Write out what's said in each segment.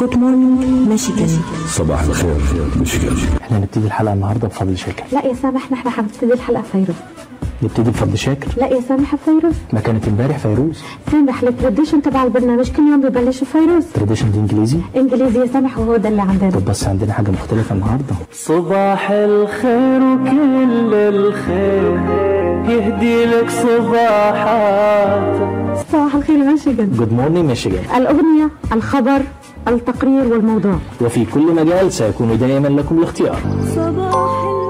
Good morning Michigan صباح الخير ميشيغان إحنا هنبتدي الحلقة النهارده بفضل شاكر. لا يا سامح نحن حنبتدي الحلقة فيروز نبتدي بفضل شاكر؟ لا يا سامح فيروز ما كانت امبارح فيروز. سامح ال tradition تبع البرنامج؟ كل يوم ببلش فيروز tradition دي إنجليزي؟ إنجليزي يا سامح وهو ده اللي عندنا. طب بس عندنا حاجة مختلفة النهارده. صباح الخير وكل الخير يهدي لك صباحات. صباح الخير ميشيغان. Good morning Michigan. الأغنية الخبر التقرير والموضوع. وفي كل مجال سيكون دائما لكم الاختيار.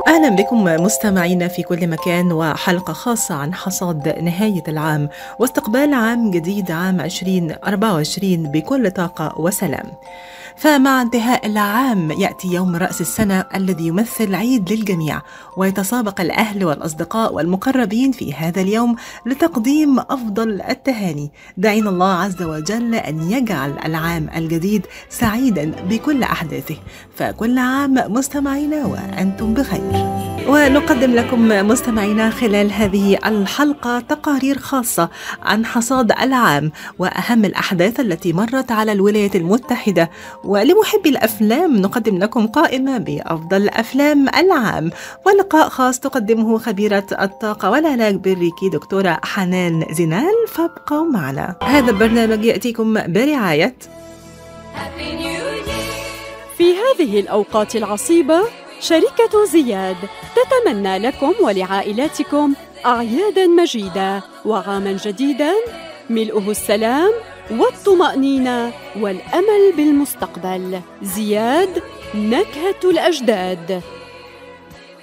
أهلا بكم مستمعينا في كل مكان وحلقة خاصة عن حصاد نهاية العام واستقبال عام جديد عام 2024 بكل طاقة وسلام. فمع انتهاء العام يأتي يوم رأس السنة الذي يمثل عيد للجميع ويتسابق الأهل والأصدقاء والمقربين في هذا اليوم لتقديم أفضل التهاني. دعينا الله عز وجل أن يجعل العام الجديد سعيدا بكل أحداثه. فكل عام مستمعينا وأنتم بخير. ونقدم لكم مستمعينا خلال هذه الحلقة تقارير خاصة عن حصاد العام وأهم الأحداث التي مرت على الولايات المتحدة ولمحبي الأفلام نقدم لكم قائمة بأفضل أفلام العام ولقاء خاص تقدمه خبيرة الطاقة والعلاج بالريكي دكتورة حنان زنال فابقوا معنا. هذا البرنامج يأتيكم برعاية في هذه الأوقات العصيبة شركة زياد تتمنى لكم ولعائلاتكم أعيادا مجيدة وعاما جديدا. ملؤه السلام والطمأنينة والأمل بالمستقبل. زياد نكهة الأجداد.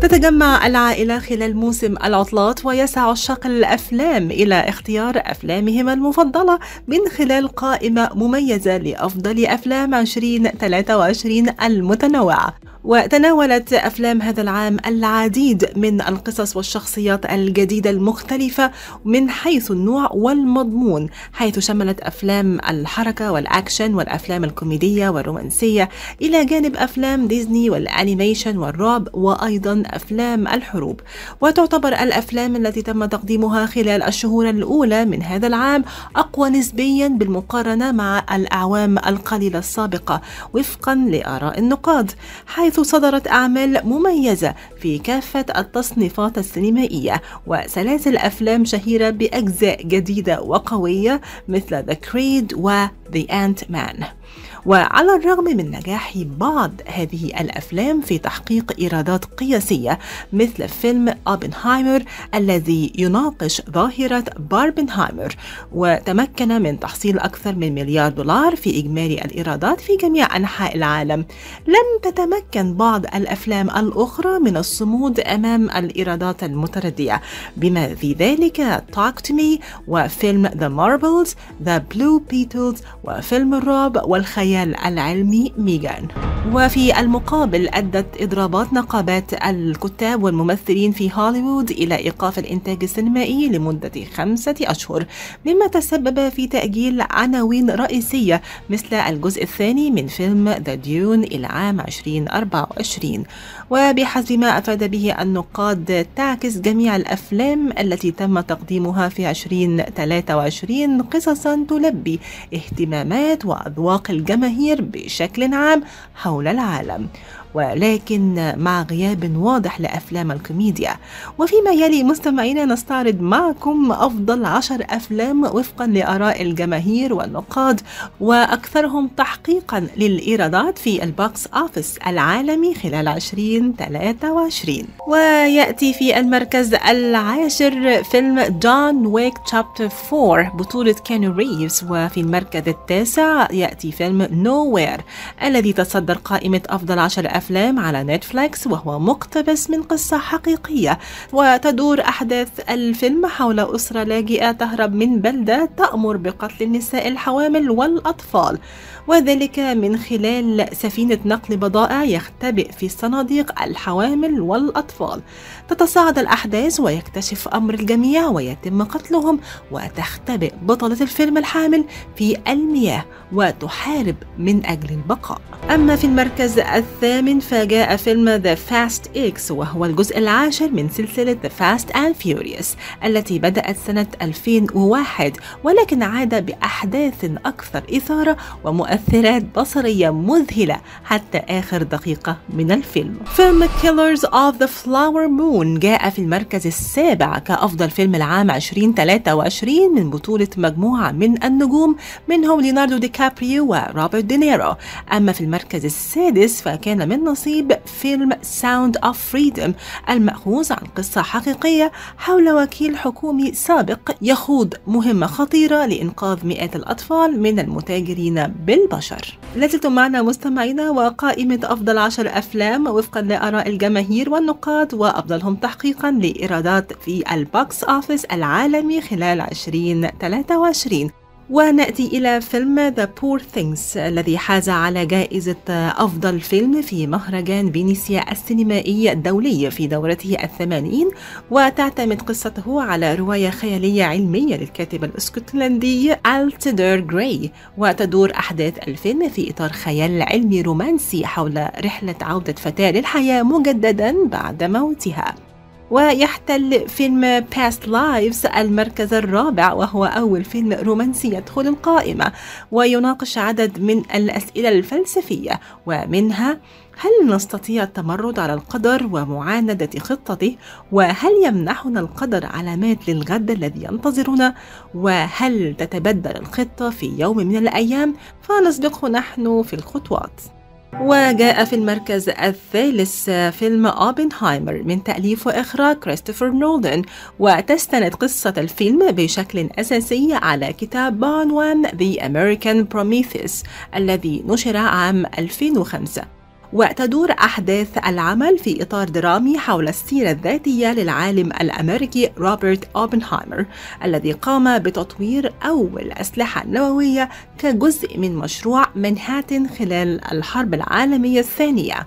تتجمع العائلة خلال موسم العطلات ويسعى عشاق الأفلام إلى اختيار أفلامهم المفضلة من خلال قائمة مميزة لأفضل أفلام 2023 المتنوعة. وتناولت أفلام هذا العام العديد من القصص والشخصيات الجديدة المختلفة من حيث النوع والمضمون حيث شملت أفلام الحركة والأكشن والأفلام الكوميدية والرومانسية إلى جانب أفلام ديزني والأنيميشن والرعب وأيضا أفلام الحروب. وتعتبر الأفلام التي تم تقديمها خلال الشهور الأولى من هذا العام أقوى نسبيا بالمقارنة مع الأعوام القليلة السابقة وفقا لآراء النقاد حيث صدرت أعمال مميزة في كافة التصنيفات السينمائية وسلاسل أفلام شهيرة بأجزاء جديدة وقوية مثل The Creed و The Ant-Man. وعلى الرغم من نجاح بعض هذه الأفلام في تحقيق إيرادات قياسية مثل فيلم أوبنهايمر الذي يناقش ظاهرة باربنهايمر وتمكن من تحصيل أكثر من مليار دولار في إجمالي الإيرادات في جميع أنحاء العالم. لم تتمكن بعض الأفلام الأخرى من الصمود أمام الإيرادات المتردية بما في ذلك Talk to Me وفيلم The Marbles The Blue Beetles وفيلم الرعب والخيال العلمي ميغان. وفي المقابل أدت إضرابات نقابات الكتاب والممثلين في هوليوود إلى إيقاف الإنتاج السينمائي لمدة خمسة أشهر مما تسبب في تأجيل عناوين رئيسية مثل الجزء الثاني من فيلم ذا ديون إلى عام 2024 وبحسب ما أفاد به النقاد تعكس جميع الأفلام التي تم تقديمها في 2023 قصصا تلبي اهتمامات وأذواق الجماهير بشكل عام حول العالم. ولكن مع غياب واضح لأفلام الكوميديا. وفيما يلي مستمعينا نستعرض معكم أفضل عشر أفلام وفقا لآراء الجماهير والنقاد وأكثرهم تحقيقا للإيرادات في ال box office العالمي خلال 2023 ويأتي في المركز العاشر فيلم John Wick Chapter 4 بطولة كيانو ريفز. وفي المركز التاسع يأتي فيلم Nowhere الذي تصدر قائمة أفضل عشر أفلام على Netflix وهو مقتبس من قصة حقيقية وتدور أحداث الفيلم حول أسرة لاجئة تهرب من بلدة تأمر بقتل النساء الحوامل والأطفال. وذلك من خلال سفينة نقل بضائع يختبئ في الصناديق الحوامل والأطفال. تتصاعد الأحداث ويكتشف أمر الجميع ويتم قتلهم وتختبئ بطلة الفيلم الحامل في المياه وتحارب من أجل البقاء. أما في المركز الثامن فجاء فيلم The Fast X وهو الجزء العاشر من سلسلة The Fast and Furious التي بدأت سنة 2001 ولكن عاد بأحداث أكثر إثارة ومؤثرات بصرية مذهلة حتى آخر دقيقة من الفيلم. فيلم Killers of the Flower Moon جاء في المركز السابع كأفضل فيلم العام 2023 من بطولة مجموعة من النجوم منهم ليوناردو دي كابريو وروبرت دينيرو. أما في المركز السادس فكان من نصيب فيلم Sound of Freedom المأخوذ عن قصة حقيقية حول وكيل حكومي سابق يخوض مهمة خطيرة لإنقاذ مئات الأطفال من المتاجرين بالبشر. لازلتم معنا مستمعينا وقائمة أفضل عشر أفلام وفقا لآراء الجماهير والنقاد وأفضلهم تحقيقا لإيرادات في ال box office العالمي خلال 2023 ونأتي إلى فيلم The Poor Things الذي حاز على جائزة أفضل فيلم في مهرجان فينيسيا السينمائي الدولي في دورته الثمانين. وتعتمد قصته على رواية خيالية علمية للكاتب الإسكتلندي ألتدر جراي. وتدور أحداث الفيلم في إطار خيال علمي رومانسي حول رحلة عودة فتاة للحياة مجددا بعد موتها. ويحتل فيلم Past Lives المركز الرابع وهو أول فيلم رومانسي يدخل القائمة ويناقش عدد من الأسئلة الفلسفية ومنها هل نستطيع التمرد على القدر ومعاندة خطته؟ وهل يمنحنا القدر علامات للغد الذي ينتظرنا؟ وهل تتبدل الخطة في يوم من الأيام؟ فنسبقه نحن في الخطوات. وجاء في المركز الثالث فيلم أوبنهايمر من تأليف وإخراج كريستوفر نولان. وتستند قصة الفيلم بشكل أساسي على كتاب بعنوان The American Prometheus الذي نشر عام 2005 وتدور أحداث العمل في إطار درامي حول السيرة الذاتية للعالم الأمريكي روبرت أوبنهايمر الذي قام بتطوير أول أسلحة نووية كجزء من مشروع منهاتن خلال الحرب العالمية الثانية.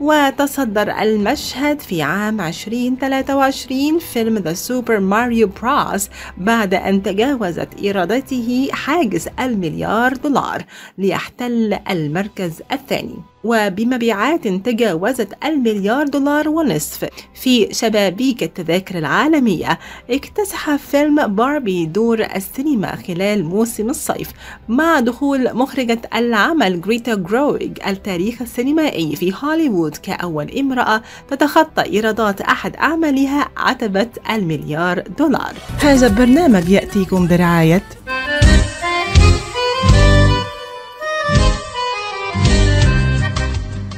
وتصدر المشهد في عام 2023 فيلم The Super Mario Bros بعد أن تجاوزت إيراداته حاجز المليار دولار ليحتل المركز الثاني. وبمبيعات تجاوزت المليار دولار ونصف. في شبابيك التذاكر العالمية اكتسح فيلم باربي دور السينما خلال موسم الصيف مع دخول مخرجة العمل جريتا جرويج التاريخ السينمائي في هوليوود كأول امرأة تتخطى إيرادات أحد أعمالها عتبة المليار دولار. هذا البرنامج يأتيكم برعاية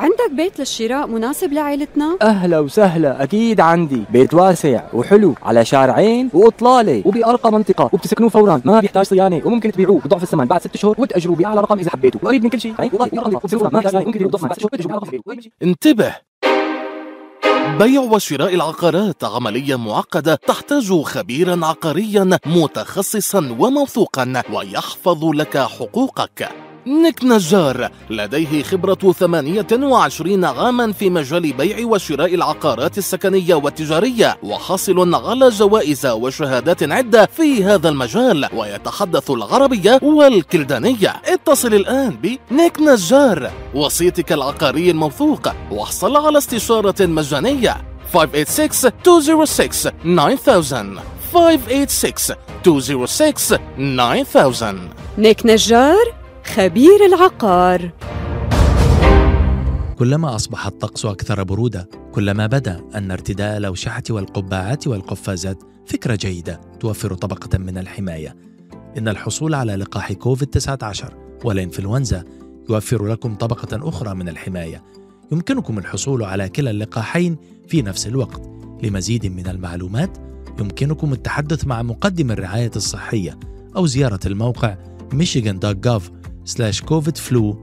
عندك بيت للشراء مناسب لعائلتنا؟ أهلا وسهلا أكيد عندي. بيت واسع وحلو على شارعين وأطلالة وبأرقى منطقة وبتسكنوه فورا. ما بيحتاج صيانة وممكن تبيعوه بضعف الثمن. بعد ست شهور وتأجروه بأعلى رقم إذا حبيتوا وقريب من كل شيء. انتبه. بيع وشراء العقارات عملية معقدة تحتاج خبيرا عقاريا متخصصا وموثوقا ويحفظ لك حقوقك. نيك نجار لديه خبرة 28 عاما في مجال بيع وشراء العقارات السكنية والتجارية وحاصل على جوائز وشهادات عدة في هذا المجال ويتحدث العربية والكلدانية. اتصل الآن بنيك نجار وسيطك العقاري الموثوق. واحصل على استشارة مجانية. 586 206 9000 586 206 9000 نيك نجار خبير العقار. كلما أصبح الطقس أكثر برودة كلما بدا أن ارتداء الأوشحة والقبعات والقفازات فكرة جيدة توفر طبقة من الحماية. إن الحصول على لقاح كوفيد-19 والإنفلونزا يوفر لكم طبقة أخرى من الحماية. يمكنكم الحصول على كلا اللقاحين في نفس الوقت. لمزيد من المعلومات يمكنكم التحدث مع مقدم الرعاية الصحية أو زيارة الموقع michigan.gov slash COVID flu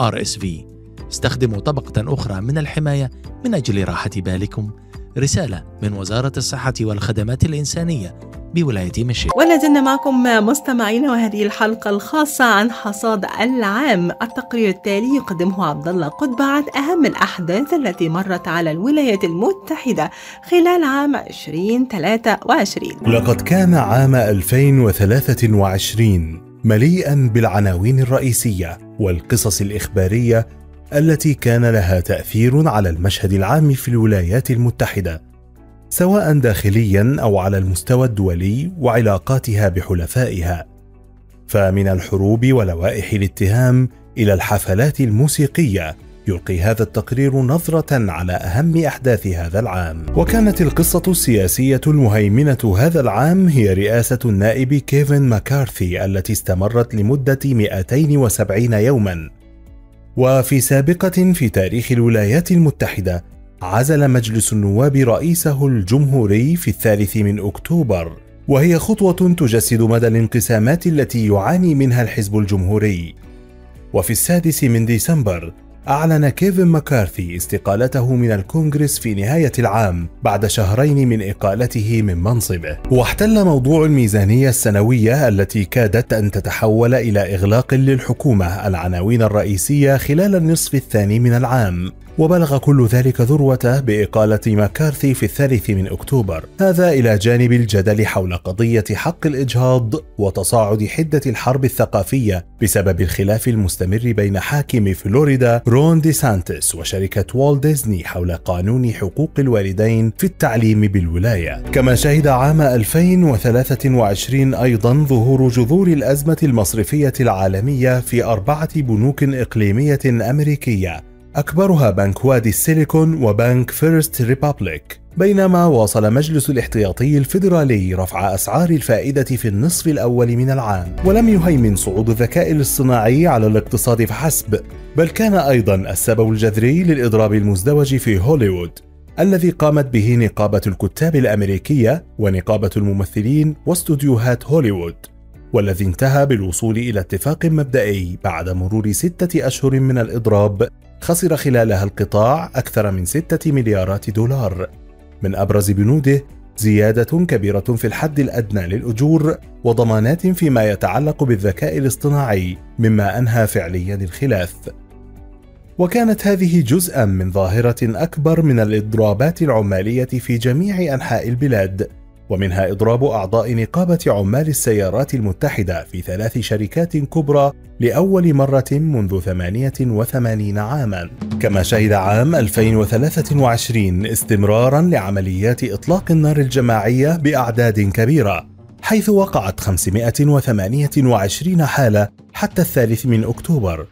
RSV استخدموا طبقة أخرى من الحماية من أجل راحة بالكم. رسالة من وزارة الصحة والخدمات الإنسانية بولاية مشيغان ولا زلنا معكم مستمعينا وهذه الحلقة الخاصة عن حصاد العام. التقرير التالي يقدمه عبد الله قطب عن أهم الأحداث التي مرت على الولايات المتحدة خلال عام 2023 لقد كان عام 2023 مليئا بالعناوين الرئيسية والقصص الإخبارية التي كان لها تأثير على المشهد العام في الولايات المتحدة سواء داخليا أو على المستوى الدولي وعلاقاتها بحلفائها. فمن الحروب ولوائح الاتهام إلى الحفلات الموسيقية يلقي هذا التقرير نظرة على أهم أحداث هذا العام. وكانت القصة السياسية المهيمنة هذا العام هي رئاسة النائب كيفن ماكارثي التي استمرت لمدة 270 يوما. وفي سابقة في تاريخ الولايات المتحدة عزل مجلس النواب رئيسه الجمهوري في الثالث من أكتوبر وهي خطوة تجسد مدى الانقسامات التي يعاني منها الحزب الجمهوري وفي السادس من ديسمبر أعلن كيفن مكارثي استقالته من الكونغرس في نهاية العام بعد شهرين من إقالته من منصبه. واحتل موضوع الميزانية السنوية التي كادت أن تتحول إلى إغلاق للحكومة العناوين الرئيسية خلال النصف الثاني من العام. وبلغ كل ذلك ذروته بإقالة مكارثي في الثالث من أكتوبر. هذا إلى جانب الجدل حول قضية حق الإجهاض وتصاعد حدة الحرب الثقافية بسبب الخلاف المستمر بين حاكم فلوريدا رون دي سانتس وشركة والت ديزني حول قانون حقوق الوالدين في التعليم بالولاية. كما شهد عام 2023 أيضا ظهور جذور الأزمة المصرفية العالمية في أربعة بنوك إقليمية أمريكية. أكبرها بنك وادي السيليكون وبنك فيرست ريبابليك. بينما واصل مجلس الاحتياطي الفيدرالي رفع أسعار الفائدة في النصف الأول من العام ولم يهيمن صعود الذكاء الاصطناعي على الاقتصاد فحسب بل كان أيضا السبب الجذري للإضراب المزدوج في هوليوود الذي قامت به نقابة الكتاب الأمريكية ونقابة الممثلين واستوديوهات هوليوود والذي انتهى بالوصول إلى اتفاق مبدئي بعد مرور ستة أشهر من الإضراب خسر خلالها القطاع أكثر من ستة مليارات دولار. من أبرز بنوده زيادة كبيرة في الحد الأدنى للأجور وضمانات فيما يتعلق بالذكاء الاصطناعي مما أنهى فعليا الخلاف. وكانت هذه جزءا من ظاهرة أكبر من الإضرابات العمالية في جميع أنحاء البلاد. ومنها إضراب أعضاء نقابة عمال السيارات المتحدة في ثلاث شركات كبرى لأول مرة منذ 88 عاما. كما شهد عام 2023 استمرارا لعمليات إطلاق النار الجماعية بأعداد كبيرة حيث وقعت 528 حالة حتى الثالث من أكتوبر.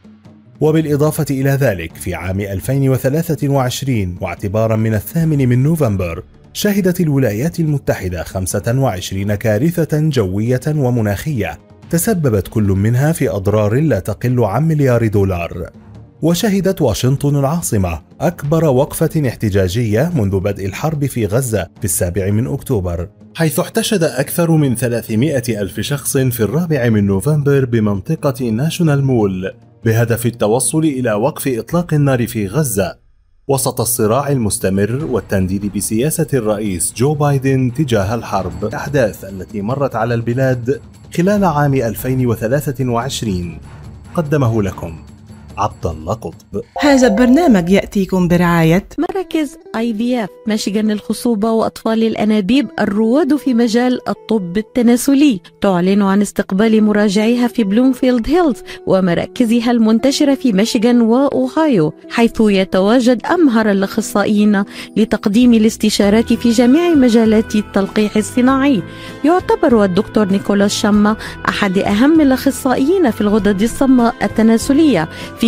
وبالإضافة إلى ذلك في عام 2023 واعتبارا من الثامن من نوفمبر شهدت الولايات المتحدة 25 كارثة جوية ومناخية تسببت كل منها في أضرار لا تقل عن مليار دولار. وشهدت واشنطن العاصمة أكبر وقفة احتجاجية منذ بدء الحرب في غزة في السابع من أكتوبر. حيث احتشد أكثر من 300 ألف شخص في الرابع من نوفمبر بمنطقة ناشونال مول بهدف التوصل إلى وقف إطلاق النار في غزة. وسط الصراع المستمر والتنديد بسياسة الرئيس جو بايدن تجاه الحرب. الأحداث التي مرت على البلاد خلال عام 2023 قدمه لكم. عبد الله قطب هذا البرنامج يأتيكم برعاية مراكز IVF مشيغان للخصوبة وأطفال الأنابيب الرواد في مجال الطب التناسلي. تعلن عن استقبال مراجعيها في بلومفيلد هيلز ومراكزها المنتشرة في ميشيغان وأوهايو حيث يتواجد أمهر الأخصائيين لتقديم الاستشارات في جميع مجالات التلقيح الصناعي. يعتبر الدكتور نيكولاس شما أحد أهم الأخصائيين في الغدد الصماء التناسلية في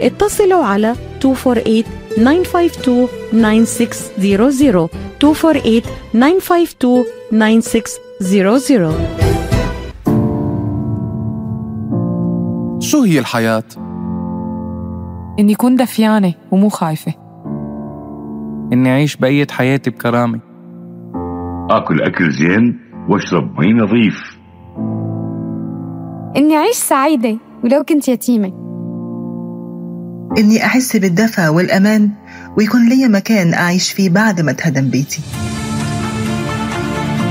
اتصلوا على 248 952 9600 248 952 9600 شو هي الحياة؟ إني كون دفيانة ومو خايفة. إني أعيش بقية حياتي بكرامة. آكل أكل زين واشرب مي نظيف. إني أعيش سعيدة ولو كنت يتيمة. إني أحس بالدفى والأمان ويكون لي مكان أعيش فيه بعد ما اتهدم بيتي.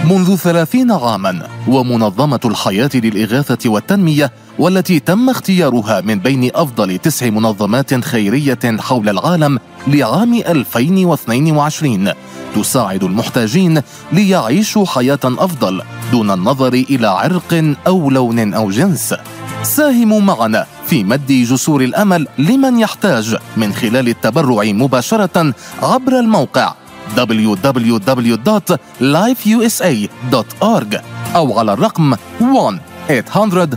منذ ثلاثين عاما ومنظمة الحياة للإغاثة والتنمية والتي تم اختيارها من بين أفضل تسع منظمات خيرية حول العالم لعام 2022 تساعد المحتاجين ليعيشوا حياة أفضل دون النظر إلى عرق أو لون أو جنس. ساهموا معنا في مد جسور الأمل لمن يحتاج من خلال التبرع مباشرة عبر الموقع www.lifeusa.org أو على الرقم 1 800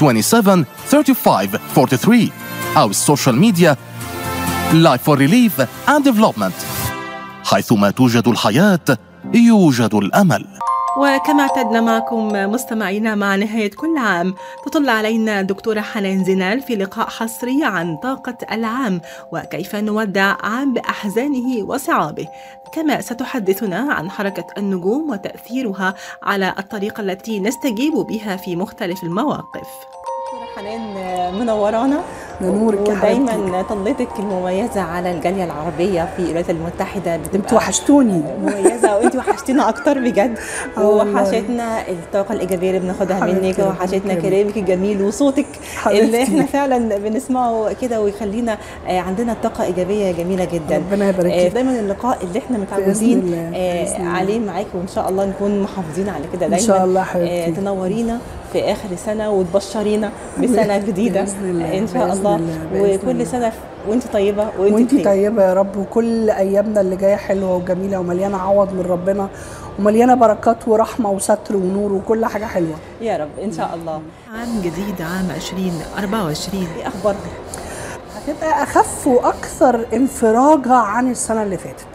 827 35 43 أو ال social media Life for Relief and Development حيثما توجد الحياة يوجد الأمل. وكما اعتدنا معكم مستمعينا مع نهاية كل عام تطل علينا الدكتورة حنان زنال في لقاء حصري عن طاقة العام وكيف نودع عام بأحزانه وصعابه. كما ستحدثنا عن حركة النجوم وتأثيرها على الطريقة التي نستجيب بها في مختلف المواقف. حنان منورانا نورك ودايما طلتك المميزة على الجالية العربية في الولايات المتحدة. بتبقى وحشتوني. مميزة وأنت وحشتينا أكتر بجد. وحشتنا الطاقة الإيجابية اللي بناخدها منك وحشتنا كلامك الجميل وصوتك اللي إحنا فعلا بنسمعه كده ويخلينا عندنا طاقة إيجابية جميلة جدا. ربنا يبارك فيك دايما اللقاء اللي إحنا متعودين عليه معاكي وإن شاء الله نكون محافظين على كده دايما إن شاء الله حبيبتي. تنورينا. في آخر السنة وتبشرينا بسنة جديدة إن شاء الله وكل سنة وأنت طيبة وأنت, وأنت طيبة يا رب وكل أيامنا اللي جاية حلوة وجميلة ومليانة عوض من ربنا ومليانة بركات ورحمة وستر ونور وكل حاجة حلوة. يا رب إن شاء الله. عام جديد عام 2024 إيه اخبارها هتبقى أخف وأكثر انفراجا عن السنة اللي فاتت.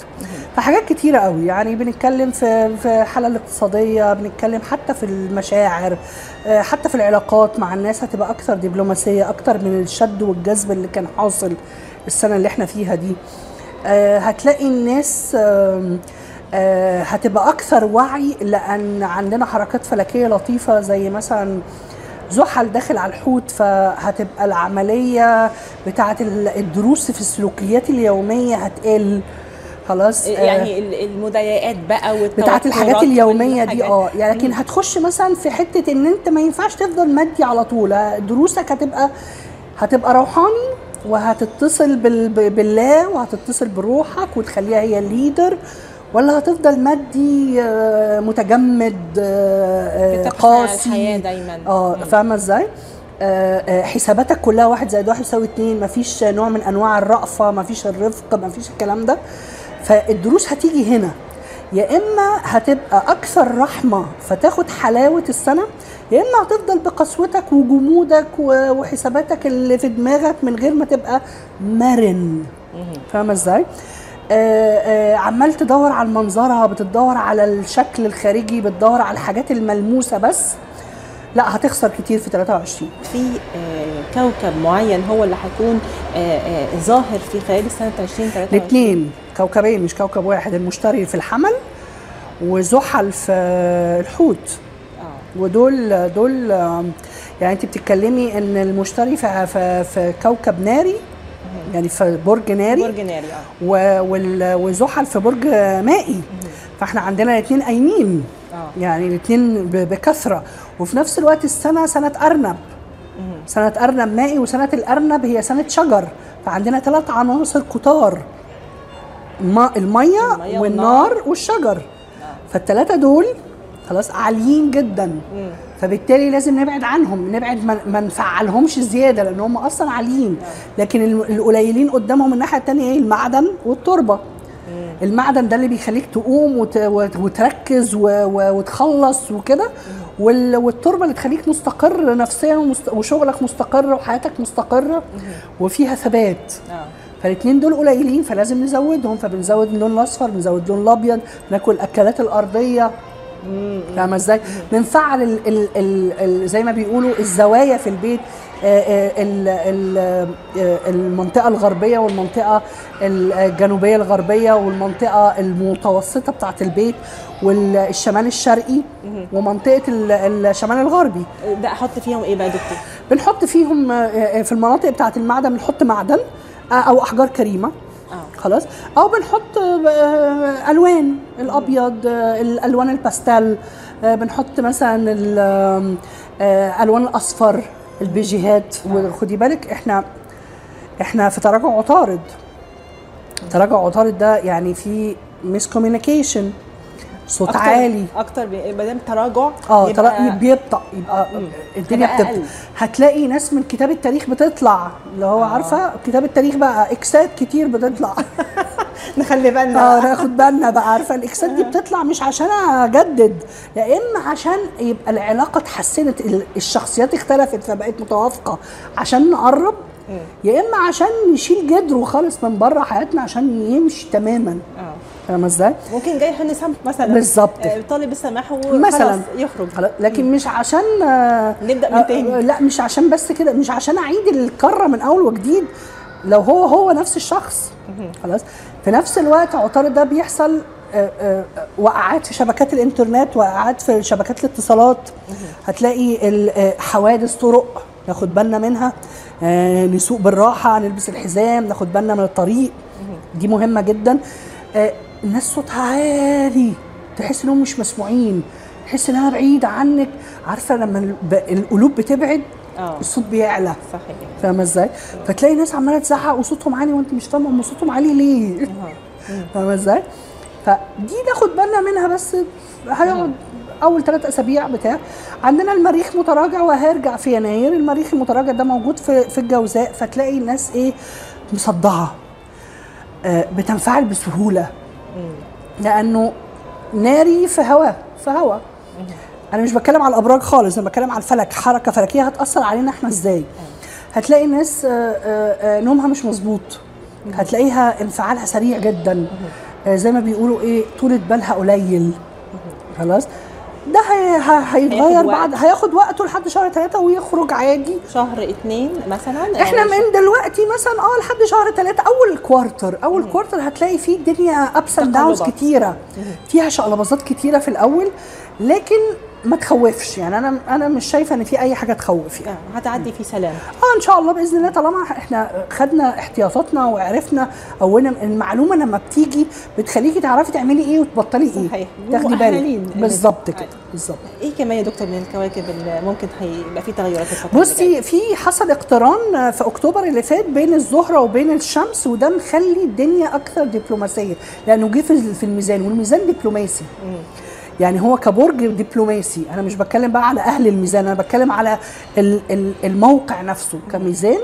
في حاجات كتيرة قوي. يعني بنتكلم في في الحالة الاقتصادية بنتكلم حتى في المشاعر حتى في العلاقات مع الناس هتبقى أكثر دبلوماسية أكثر من الشد والجذب اللي كان حاصل السنة اللي إحنا فيها دي. هتلاقي الناس هتبقى أكثر وعي لأن عندنا حركات فلكية لطيفة زي مثلا زحل داخل على الحوت فهتبقى العملية بتاعة الدروس في السلوكيات اليومية هتقل. خلاص يعني المضايقات بقى بتاعت الحاجات اليومية دي آه يعني لكن هتخش مثلا في حتة إن أنت ما ينفعش تفضل مادي على طول دروسك هتبقى هتبقى روحاني وهتتصل بال... بالله وهتتصل بروحك وتخليها هي الليدر ولا هتفضل مادي متجمد قاسي الحياة دايما. آه فاهمة إزاي؟ آه، آه، حساباتك كلها واحد زائد واحد يساوي اتنين مفيش نوع من أنواع الرأفة مفيش الرفق مفيش الكلام ده. فالدروس هتيجي هنا. يا إما هتبقى أكثر رحمة فتاخد حلاوة السنة يا إما هتفضل بقسوتك وجمودك وحساباتك اللي في دماغك من غير ما تبقى مرن. فاهمة إزاي؟ آه آه عمال تدور على المنظرة بتدور على الشكل الخارجي بتدور على الحاجات الملموسة بس. لا هتخسر كتير في 23 في آه، كوكب معين هو اللي هيكون آه، آه، ظاهر في خلال سنه 2023 الاثنين كوكبين مش كوكب واحد المشتري في الحمل وزحل في الحوت. ودول دول يعني انت بتتكلمي ان المشتري في, في, كوكب ناري يعني في برج ناري برج ناري آه. وزحل في برج مائي. فاحنا عندنا الاثنين قايمين. يعني الاثنين بكثرة. وفي نفس الوقت السنة سنة أرنب. سنة أرنب مائي وسنة الأرنب هي سنة شجر. فعندنا ثلاث عناصر كتار. ما المية المية والنار والشجر. فالثلاثه دول خلاص عاليين جدا. فبالتالي لازم نبعد عنهم نبعد ما- نفعلهمش زيادة لأن هم أصلا عاليين. لكن ال- القليلين قدامهم الناحية الثانية إيه المعدن والتربة. المعدن ده اللي بيخليك تقوم وت... وت- وتركز و... و... وتخلص وكده وال... والتربة اللي تخليك مستقر نفسيا ومست... وشغلك مستقر وحياتك مستقرة وفيها ثبات. فالاثنين دول قليلين فلازم نزودهم فبنزود اللون الأصفر بنزود اللون الأبيض ناكل الأكلات الأرضية. فاهمة إزاي؟ بنفعل ال ال ال ال زي ما بيقولوا الزوايا في البيت آه، آه، ال ال آه، المنطقة الغربية والمنطقة الجنوبية الغربية والمنطقة المتوسطة بتاعة البيت والشمال الشرقي ومنطقة ال- الشمال الغربي ده أحط فيهم إيه بقى يا دكتور؟ بنحط فيهم في المناطق بتاعة المعدن بنحط معدن أو أحجار كريمة خلاص؟ أو بنحط آه، ألوان الأبيض آه، الألوان الباستيل آه، بنحط مثلا ال- آم، آه، ألوان الأصفر البيجيهات وخدي بالك إحنا إحنا في تراجع عطارد. تراجع عطارد ده يعني في miscommunication صوت أكتر- عالي. أكتر ما دام تراجع آه يبقى- ترى بيبطأ يبقى الدنيا يبقى بتبطأ. أقل. هتلاقي ناس من كتاب التاريخ بتطلع اللي هو عارفة؟ كتاب التاريخ بقى إكسات كتير بتطلع. نخلي بالنا. آه ناخد بالنا بقى عارفة؟ الإكسات دي بتطلع مش عشان أجدد يا إما عشان يبقى العلاقة اتحسنت ال- الشخصيات اختلفت فبقت متوافقة عشان نقرب يا إما عشان نشيل جدره خالص من بره حياتنا عشان يمشي تماما. آه. فاهمة إزاي؟ ممكن جاي حن سمح مثلا. بالظبط. آه، طالب السماح وخلاص مثلا. يخرج. لكن مش عشان آه، نبدأ من آه، تاني. آه، لا مش عشان بس كده مش عشان أعيد الكره من أول وجديد. لو هو هو نفس الشخص. خلاص. في نفس الوقت عطارد ده بيحصل وقعات في شبكات الإنترنت وقعات في شبكات الاتصالات. هتلاقي حوادث طرق ناخد بالنا منها. نسوق بالراحة نلبس الحزام ناخد بالنا من الطريق. دي مهمة جدا. الناس صوتها عالي. تحس إنهم مش مسموعين. تحس إنها بعيدة عنك. عارفة لما القلوب بتبعد آه. الصوت بيعلى. صحيح. فاهمة إزاي؟ فتلاقي ناس عمالة تزعق وصوتهم عالي وأنت مش فاهمة هم صوتهم عالي ليه؟ فاهمة إزاي؟ فدي ناخد بالنا منها بس هيقعد أول ثلاث أسابيع بتاع. عندنا المريخ متراجع وهيرجع في يناير. المريخ المتراجع ده موجود في في الجوزاء. فتلاقي الناس إيه؟ مصدعة. آه، بتنفعل بسهولة. لأنه ناري في هواء في هواء أنا مش بتكلم على الأبراج خالص أنا بتكلم على الفلك حركة فلكية هتأثر علينا إحنا إزاي. هتلاقي ناس آه، آه، آه، نومها مش مظبوط. هتلاقيها انفعالها سريع جدا. زي ما بيقولوا إيه طولة بالها قليل. خلاص؟ ده هيتغير بعد. هياخد وقته لحد شهر ثلاثة ويخرج عادي. شهر اتنين مثلا؟ إحنا أو من دلوقتي مثلا آه لحد شهر ثلاثة أول quarter أول quarter هتلاقي فيه الدنيا ups and downs. كتيرة. فيها شقلباظات كتيرة في الأول لكن ما تخوفش يعني. أنا أنا مش شايفة إن في أي حاجة تخوف يعني. هتعدي في سلام. آه إن شاء الله بإذن الله طالما إحنا خدنا احتياطاتنا وعرفنا اولا المعلومة لما بتيجي بتخليكي تعرفي تعملي إيه وتبطلي إيه. صحيح. تاخدي. بالك. بالظبط كده. بالظبط. إيه كمان يا دكتور من الكواكب اللي ممكن هيبقى في تغيرات؟ بصي في حصل اقتران في أكتوبر اللي فات بين الزهرة وبين الشمس وده مخلي الدنيا أكثر دبلوماسية لأنه جه في الميزان والميزان دبلوماسي. يعني هو كبرج دبلوماسي. أنا مش بتكلم بقى على أهل الميزان أنا بتكلم على ال- ال- الموقع نفسه كميزان.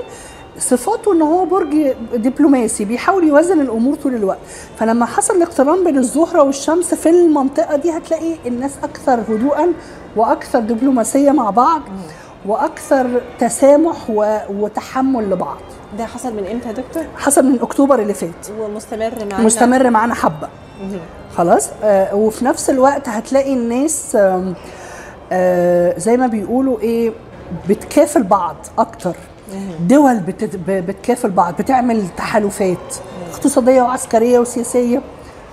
صفاته إن هو برج دبلوماسي بيحاول يوازن الأمور طول الوقت. فلما حصل الاقتران بين الزهرة والشمس في المنطقة دي هتلاقي الناس أكثر هدوءا وأكثر دبلوماسية مع بعض وأكثر تسامح وتحمل لبعض. ده حصل من إمتى يا دكتور؟ حصل من أكتوبر اللي فات. ومستمر معانا. مستمر معانا حبة. خلاص؟ آه وفي نفس الوقت هتلاقي الناس آم، آه زي ما بيقولوا إيه بتكافل بعض أكتر. دول بتكافل بعض بتعمل تحالفات اقتصادية وعسكرية وسياسية.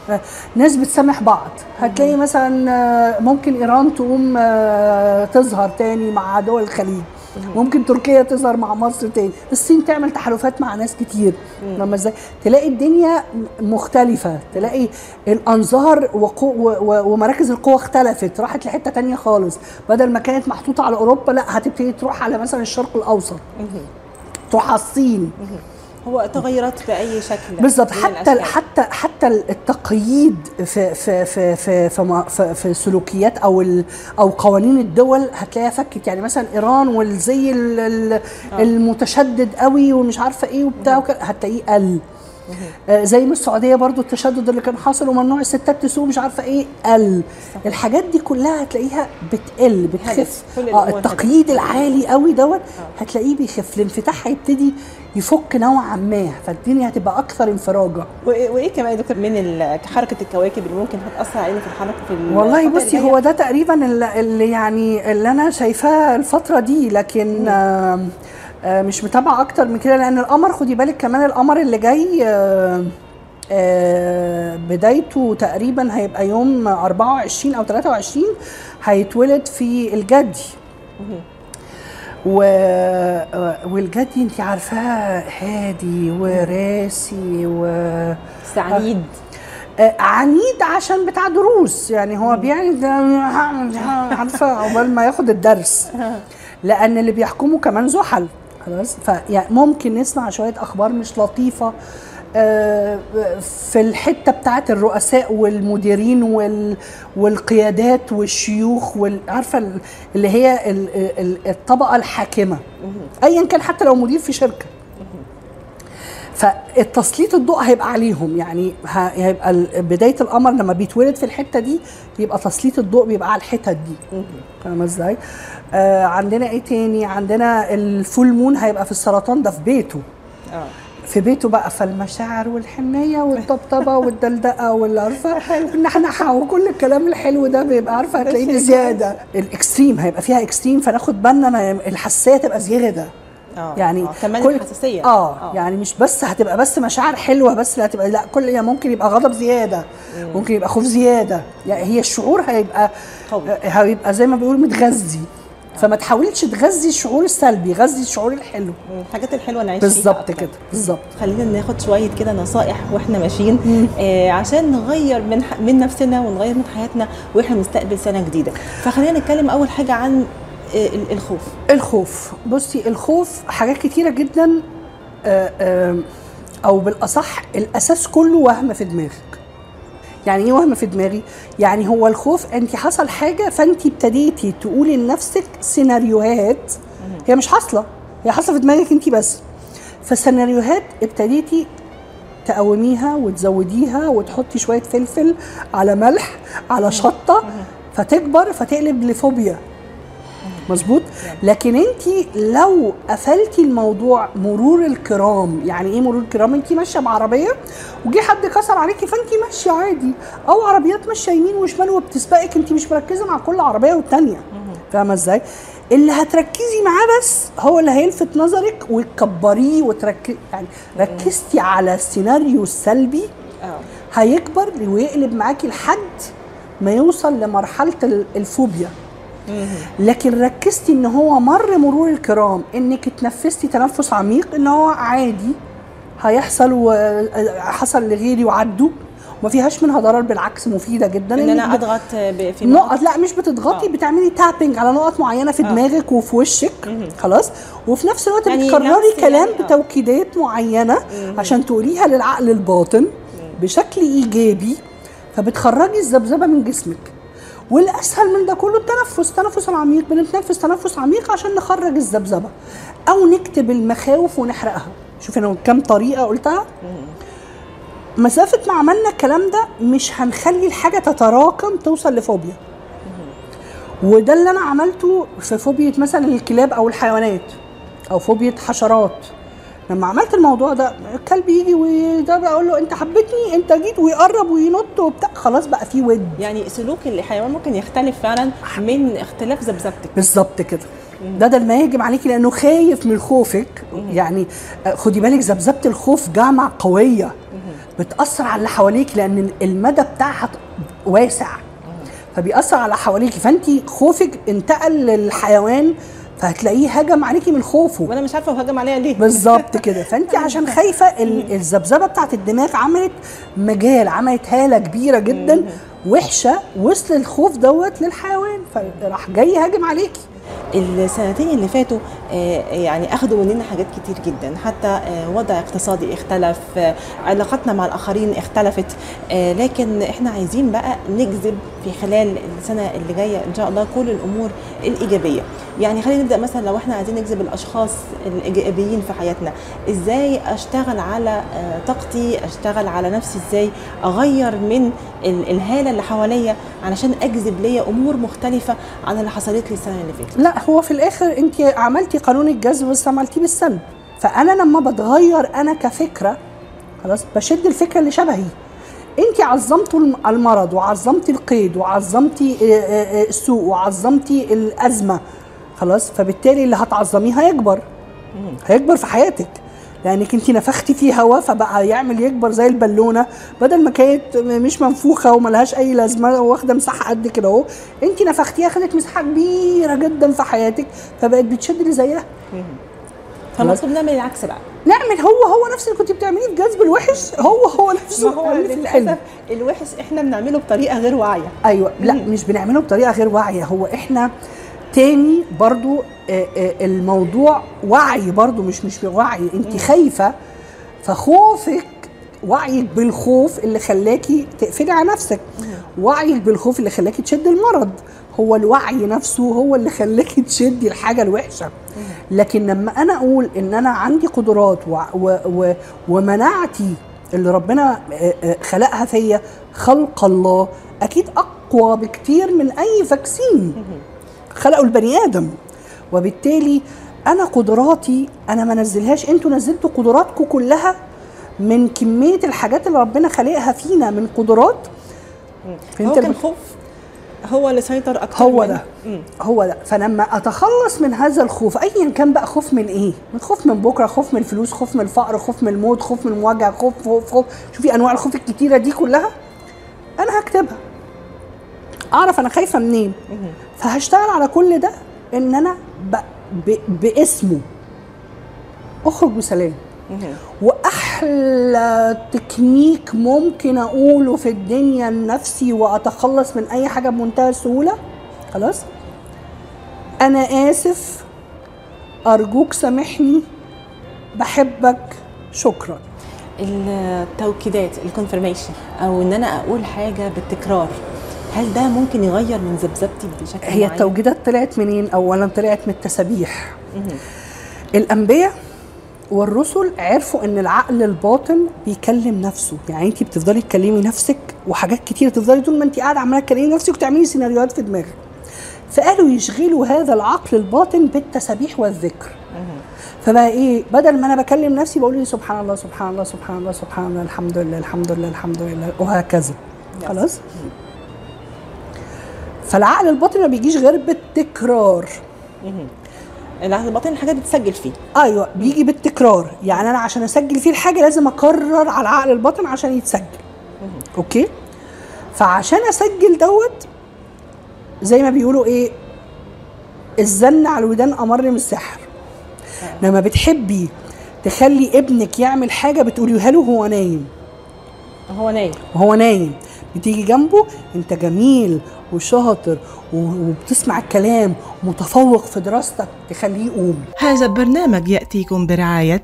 آه، ناس بتسامح بعض. هتلاقي مثلا آه، ممكن إيران تقوم آه، تظهر تاني مع دول الخليج. ممكن تركيا تظهر مع مصر تاني. الصين تعمل تحالفات مع ناس كتير. لما إزاي؟ تلاقي الدنيا مختلفة. تلاقي الأنظار وقو و- و- ومراكز القوة اختلفت. راحت لحتة تانية خالص. بدل ما كانت محطوطة على أوروبا لا هتبتدي تروح على مثلا الشرق الأوسط. تروح على الصين. هو تغيرات بأي شكل بالظبط حتى. حتى حتى التقييد في في في في في, في, في سلوكيات أو أو قوانين الدول هتلاقيها فكت. يعني مثلا إيران والزي ال- ال- المتشدد قوي ومش عارفة إيه وبتاع هتلاقيه قل. آه، زي ما السعودية برضو التشدد اللي كان حاصل وممنوع الستات تسوق مش عارفة إيه قل. الحاجات دي كلها هتلاقيها بتقل بتخف. آه التقييد العالي قوي دوت هتلاقيه بيخف. الانفتاح هيبتدي يفك نوعا ما فالدنيا هتبقى أكثر انفراجة. وايه كمان يا دكتور من حركة الكواكب اللي ممكن هتأثر علينا في الحركة في ال- والله بصي؟ هو ده تقريبا اللي, يعني اللي أنا شايفاه الفترة دي لكن آه آه مش متابعة أكتر من كده لأن القمر خدي بالك كمان القمر اللي جاي آه آه بدايته تقريبا هيبقى يوم 24 أو 23 هيتولد في الجدي. و... والجدي انت عارفاه هادي وراسي و عنيد. آه، عنيد عشان بتاع دروس. يعني هو بيعند عارفة عقبال ما ياخد الدرس. لأن اللي بيحكمه كمان زحل. خلاص. فيعني ممكن نسمع شوية أخبار مش لطيفة آه، في الحتة بتاعت الرؤساء والمديرين وال والقيادات والشيوخ وال- عارفة ال- اللي هي ال- ال- الطبقة الحاكمة. ايا كان حتى لو مدير في شركة. فالتسليط الضوء هيبقى عليهم يعني هيبقى بداية القمر لما بيتولد في الحتة دي يبقى تسليط الضوء بيبقى على الحتت دي. فاهمة إزاي؟ آه عندنا إيه تاني؟ عندنا ال full moon هيبقى في السرطان ده في بيته. آه. في بيته بقى فالمشاعر والحنيه والطبطبة والدلدقة والعارفه النحنحه وكل الكلام الحلو ده بيبقى عارفة هتلاقيه بزياده ال extreme هيبقى فيها extreme فناخد بالنا الحساسية تبقى زيادة. آه يعني آه. كل- الحساسية. آه يعني مش بس هتبقى بس مشاعر حلوة بس لا هتبقى لا كل يعني ممكن يبقى غضب زيادة ممكن يبقى خوف زيادة. يعني هي الشعور هيبقى قوي. هيبقى زي ما بيقولوا متغذي. فما تحاولش تغذي الشعور السلبي غذي الشعور الحلو. الحاجات الحلوة نعيش بالظبط. كده بالظبط. خلينا ناخد شوية كده نصائح وإحنا ماشيين آه عشان نغير من من نفسنا ونغير من حياتنا وإحنا بنستقبل سنة جديدة. فخلينا نتكلم أول حاجة عن آه الخوف. الخوف. بصي الخوف حاجات كتيرة جدا آه، أو بالأصح الأساس كله وهم في دماغك. يعني إيه وهم في دماغي؟ يعني هو الخوف أنت حصل حاجة فأنت ابتديتي تقولي لنفسك سيناريوهات. هي مش حاصلة هي حاصلة في دماغك أنت بس. فسيناريوهات ابتديتي تقوميها وتزوديها وتحطي شوية فلفل على ملح على شطة فتكبر فتقلب لفوبيا. مظبوط؟ لكن انت لو قفلتي الموضوع مرور الكرام يعني إيه مرور الكرام؟ انت ماشية بعربية وجي حد كسر عليكي فانت ماشية عادي. أو عربيات ماشية يمين وشمال وبتسبقك انت مش مركزة مع كل عربية والتانية. فاهمة إزاي؟ اللي هتركزي معاه بس هو اللي هيلفت نظرك وتكبريه وتركزي يعني ركزتي على السيناريو السلبي آه. هيكبر ويقلب معاكي لحد ما يوصل لمرحلة ال- الفوبيا. لكن ركزتي إن هو مر مرور الكرام إنك اتنفستي تنفس عميق إن هو عادي هيحصل وحصل لغيري وعدوا. وما فيهاش منها ضرر بالعكس مفيدة جدا. إن أنا أضغط ب- في نقط لا مش بتضغطي آه. بتعملي تابنج على نقط معينة في آه. دماغك وفي وشك. خلاص؟ وفي نفس الوقت يعني بتكرري كلام يعني- آه. بتوكيدات معينة عشان تقوليها للعقل الباطن بشكل إيجابي فبتخرجي الذبذبة من جسمك. والأسهل من ده كله التنفس. التنفس العميق بنتنفس تنفس عميق عشان نخرج الذبذبة أو نكتب المخاوف ونحرقها. شوف أنا كام طريقة قلتها. مسافة ما عملنا الكلام ده مش هنخلي الحاجة تتراكم توصل لفوبيا. وده اللي أنا عملته في فوبيا مثلا الكلاب أو الحيوانات أو فوبيا حشرات. لما عملت الموضوع ده الكلب يجي وده بقول له أنت حبيتني أنت جيت ويقرب وينط وبتاع خلاص بقى في ود. يعني سلوك الحيوان ممكن يختلف فعلا من اختلاف ذبذبتك. بالظبط كده. ده ده ما يهجم عليكي لأنه خايف من خوفك. يعني آه، خدي بالك ذبذبة الخوف جامعة قوية. بتأثر على اللي حواليك لأن المدى بتاعها واسع. فبيأثر على حواليكي. فانت خوفك انتقل للحيوان فهتلاقيه هجم عليكي من خوفه. وأنا مش عارفة هجم عليا ليه. بالظبط كده. فانت عشان خايفة ال- الذبذبة بتاعت الدماغ عملت مجال عملت هالة كبيرة جدا وحشة وصل الخوف دوت للحيوان فراح جاي هاجم عليكي. السنتين اللي فاتوا آه، يعني أخذوا مننا حاجات كتير جدا. حتى آه، وضع اقتصادي اختلف آه، علاقاتنا مع الآخرين اختلفت. آه، لكن إحنا عايزين بقى نجذب في خلال السنة اللي جاية إن شاء الله كل الأمور الإيجابية. يعني خلينا نبدأ مثلا لو إحنا عايزين نجذب الأشخاص الإيجابيين في حياتنا إزاي أشتغل على آه، طاقتي أشتغل على نفسي إزاي؟ أغير من ال- الهالة اللي حواليا علشان أجذب ليا أمور مختلفة عن اللي حصلت لي السنة اللي فاتت. لا هو في الآخر أنت عملتي قانون الجذب بس عملتيه بالسلب. فأنا لما بتغير أنا كفكرة خلاص بشد الفكرة اللي شبهي. أنت الم- المرض وعظمتي القيد وعظمتي آه، آه، آه، السوء وعظمتي الأزمة خلاص فبالتالي اللي هتعظميه هيكبر. هيكبر في حياتك. لانك انت نفختي فيه هواء فبقى يعمل يكبر زي البالونة. بدل ما كانت مش منفوخة وملهاش أي لازمة واخدة مساحة قد كده أهو. انت نفختيها خدت مساحة كبيرة جدا في حياتك فبقت بتشد اللي زيها. فالمفروض نعمل العكس بقى. نعمل هو هو نفس اللي كنت بتعمليه في جذب الوحش هو هو نفسه. هو اعمليه في الحلم للاسف الوحش إحنا بنعمله بطريقة غير واعية. أيوه. لا مش بنعمله بطريقة غير واعية. هو إحنا تاني برضو آه، آه، الموضوع وعي برضو مش مش وعي انت خايفة فخوفك وعيك بالخوف اللي خلاكي تقفلي على نفسك. وعيك بالخوف اللي خلاكي تشد المرض. هو الوعي نفسه هو اللي خلاكي تشدي الحاجة الوحشة. لكن لما أنا أقول إن أنا عندي قدرات و و و ومناعتي اللي ربنا آه، خلقها فيا خلق الله أكيد أقوى بكتير من أي فاكسين. خلقوا البني آدم. وبالتالي أنا قدراتي أنا ما نزلهاش. أنتوا نزلتوا قدراتكم كلها من كمية الحاجات اللي ربنا خلقها فينا من قدرات. هو فهمت كان الب- خوف؟ هو اللي سيطر أكتر هو ده. هو ده. فلما أتخلص من هذا الخوف ايا كان بقى خوف من إيه؟ من خوف من بكرة خوف من الفلوس خوف من الفقر خوف من الموت خوف من المواجهه خوف خوف خوف. شوفي أنواع الخوف الكتيرة دي كلها أنا هكتبها. أعرف أنا خايفة منين. فهشتغل على كل ده إن أنا ب... ب... باسمه. أخرج بسلام. وأحلى تكنيك ممكن أقوله في الدنيا لنفسي وأتخلص من أي حاجة بمنتهى السهولة. خلاص. أنا آسف. أرجوك سامحني. بحبك. شكرا. التوكيدات الكونفرميشن أو إن أنا أقول حاجة بالتكرار. هل ده ممكن يغير من ذبذبتي بشكل هي معين؟ التوجيدات طلعت منين؟ اولا طلعت من التسابيح. الأنبياء والرسل عرفوا إن العقل الباطن بيكلم نفسه. يعني انت بتفضلي تكلمي نفسك وحاجات كتير تفضلي طول ما انت قاعدة عمالة تكلمي نفسك وتعملي سيناريوهات في دماغك. فقالوا يشغلوا هذا العقل الباطن بالتسابيح والذكر. فبقى إيه؟ بدل ما أنا بكلم نفسي بقول لي سبحان الله سبحان الله سبحان الله سبحان الله الحمد لله الحمد لله الحمد لله وهكذا. خلاص؟ فالعقل الباطن ما بيجيش غير بالتكرار. العقل الباطن الحاجة بتسجل فيه. أيوه بيجي بالتكرار. يعني أنا عشان أسجل فيه الحاجة لازم أكرر على العقل الباطن عشان يتسجل. Okay؟ فعشان أسجل دوت زي ما بيقولوا إيه الزن على الودان أمر من السحر. لما بتحبي تخلي ابنك يعمل حاجة بتقوليها له هو نايم. هو نايم. وهو نايم. بتيجي جنبه أنت جميل وشاطر وبتسمع الكلام متفوق في دراستك تخليه يقوم. هذا البرنامج يأتيكم برعاية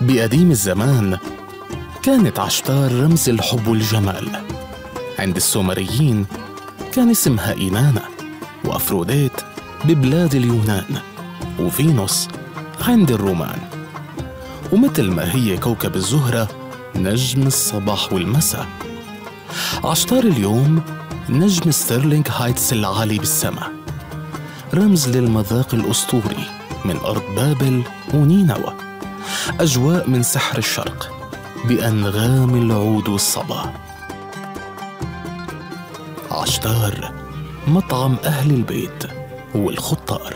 بقديم الزمان كانت عشتار رمز الحب والجمال عند السومريين كان اسمها إينانا وأفروديت ببلاد اليونان وفينوس عند الرومان. ومثل ما هي كوكب الزهرة نجم الصباح والمساء. عشتار اليوم نجم ستيرلينغ هايتس العالي بالسماء رمز للمذاق الأسطوري من أرض بابل ونينوى. أجواء من سحر الشرق بأنغام العود والصبا. عشتار مطعم أهل البيت والخطار.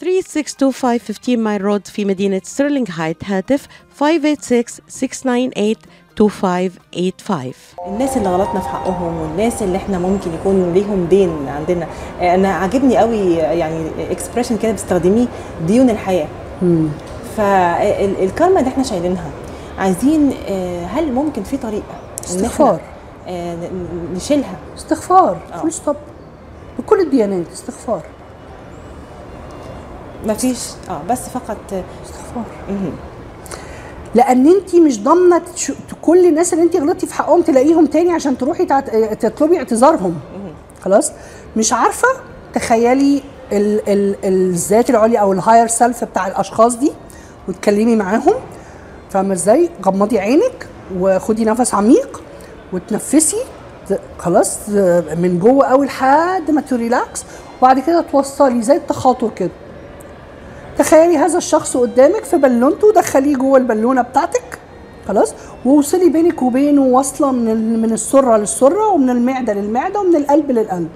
3625 Mile Road في مدينة ستيرلينغ هايتس هاتف 586-698-2585 الناس اللي غلطنا في حقهم والناس اللي إحنا ممكن يكون ليهم دين عندنا أنا عاجبني قوي يعني expression كده بتستخدميه ديون الحياة. فالكارما اللي إحنا شايلينها عايزين آه، هل ممكن في طريقة استغفار. آه، نشيلها؟ استغفار. فول ستوب. بكل الديانات استغفار. مفيش آه بس فقط استغفار. لأن انت مش ضامنة كل الناس اللي انت غلطتي في حقهم تلاقيهم تاني عشان تروحي. تطلبي اعتذارهم. خلاص؟ مش عارفة تخيلي ال... ال... الذات العليا أو ال higher self بتاع الأشخاص دي وتكلمي معاهم فاهمة إزاي؟ غمضي عينك وخدي نفس عميق وتنفسي. خلاص من جوه قوي لحد ما ت relax. وبعد كده توصلي زي التخاطر كده. تخيلي هذا الشخص قدامك في بالونته دخليه جوه البالونة بتاعتك. خلاص ووصلي بينك وبينه واصله من من السرة للسرة ومن المعدة للمعدة ومن القلب للقلب.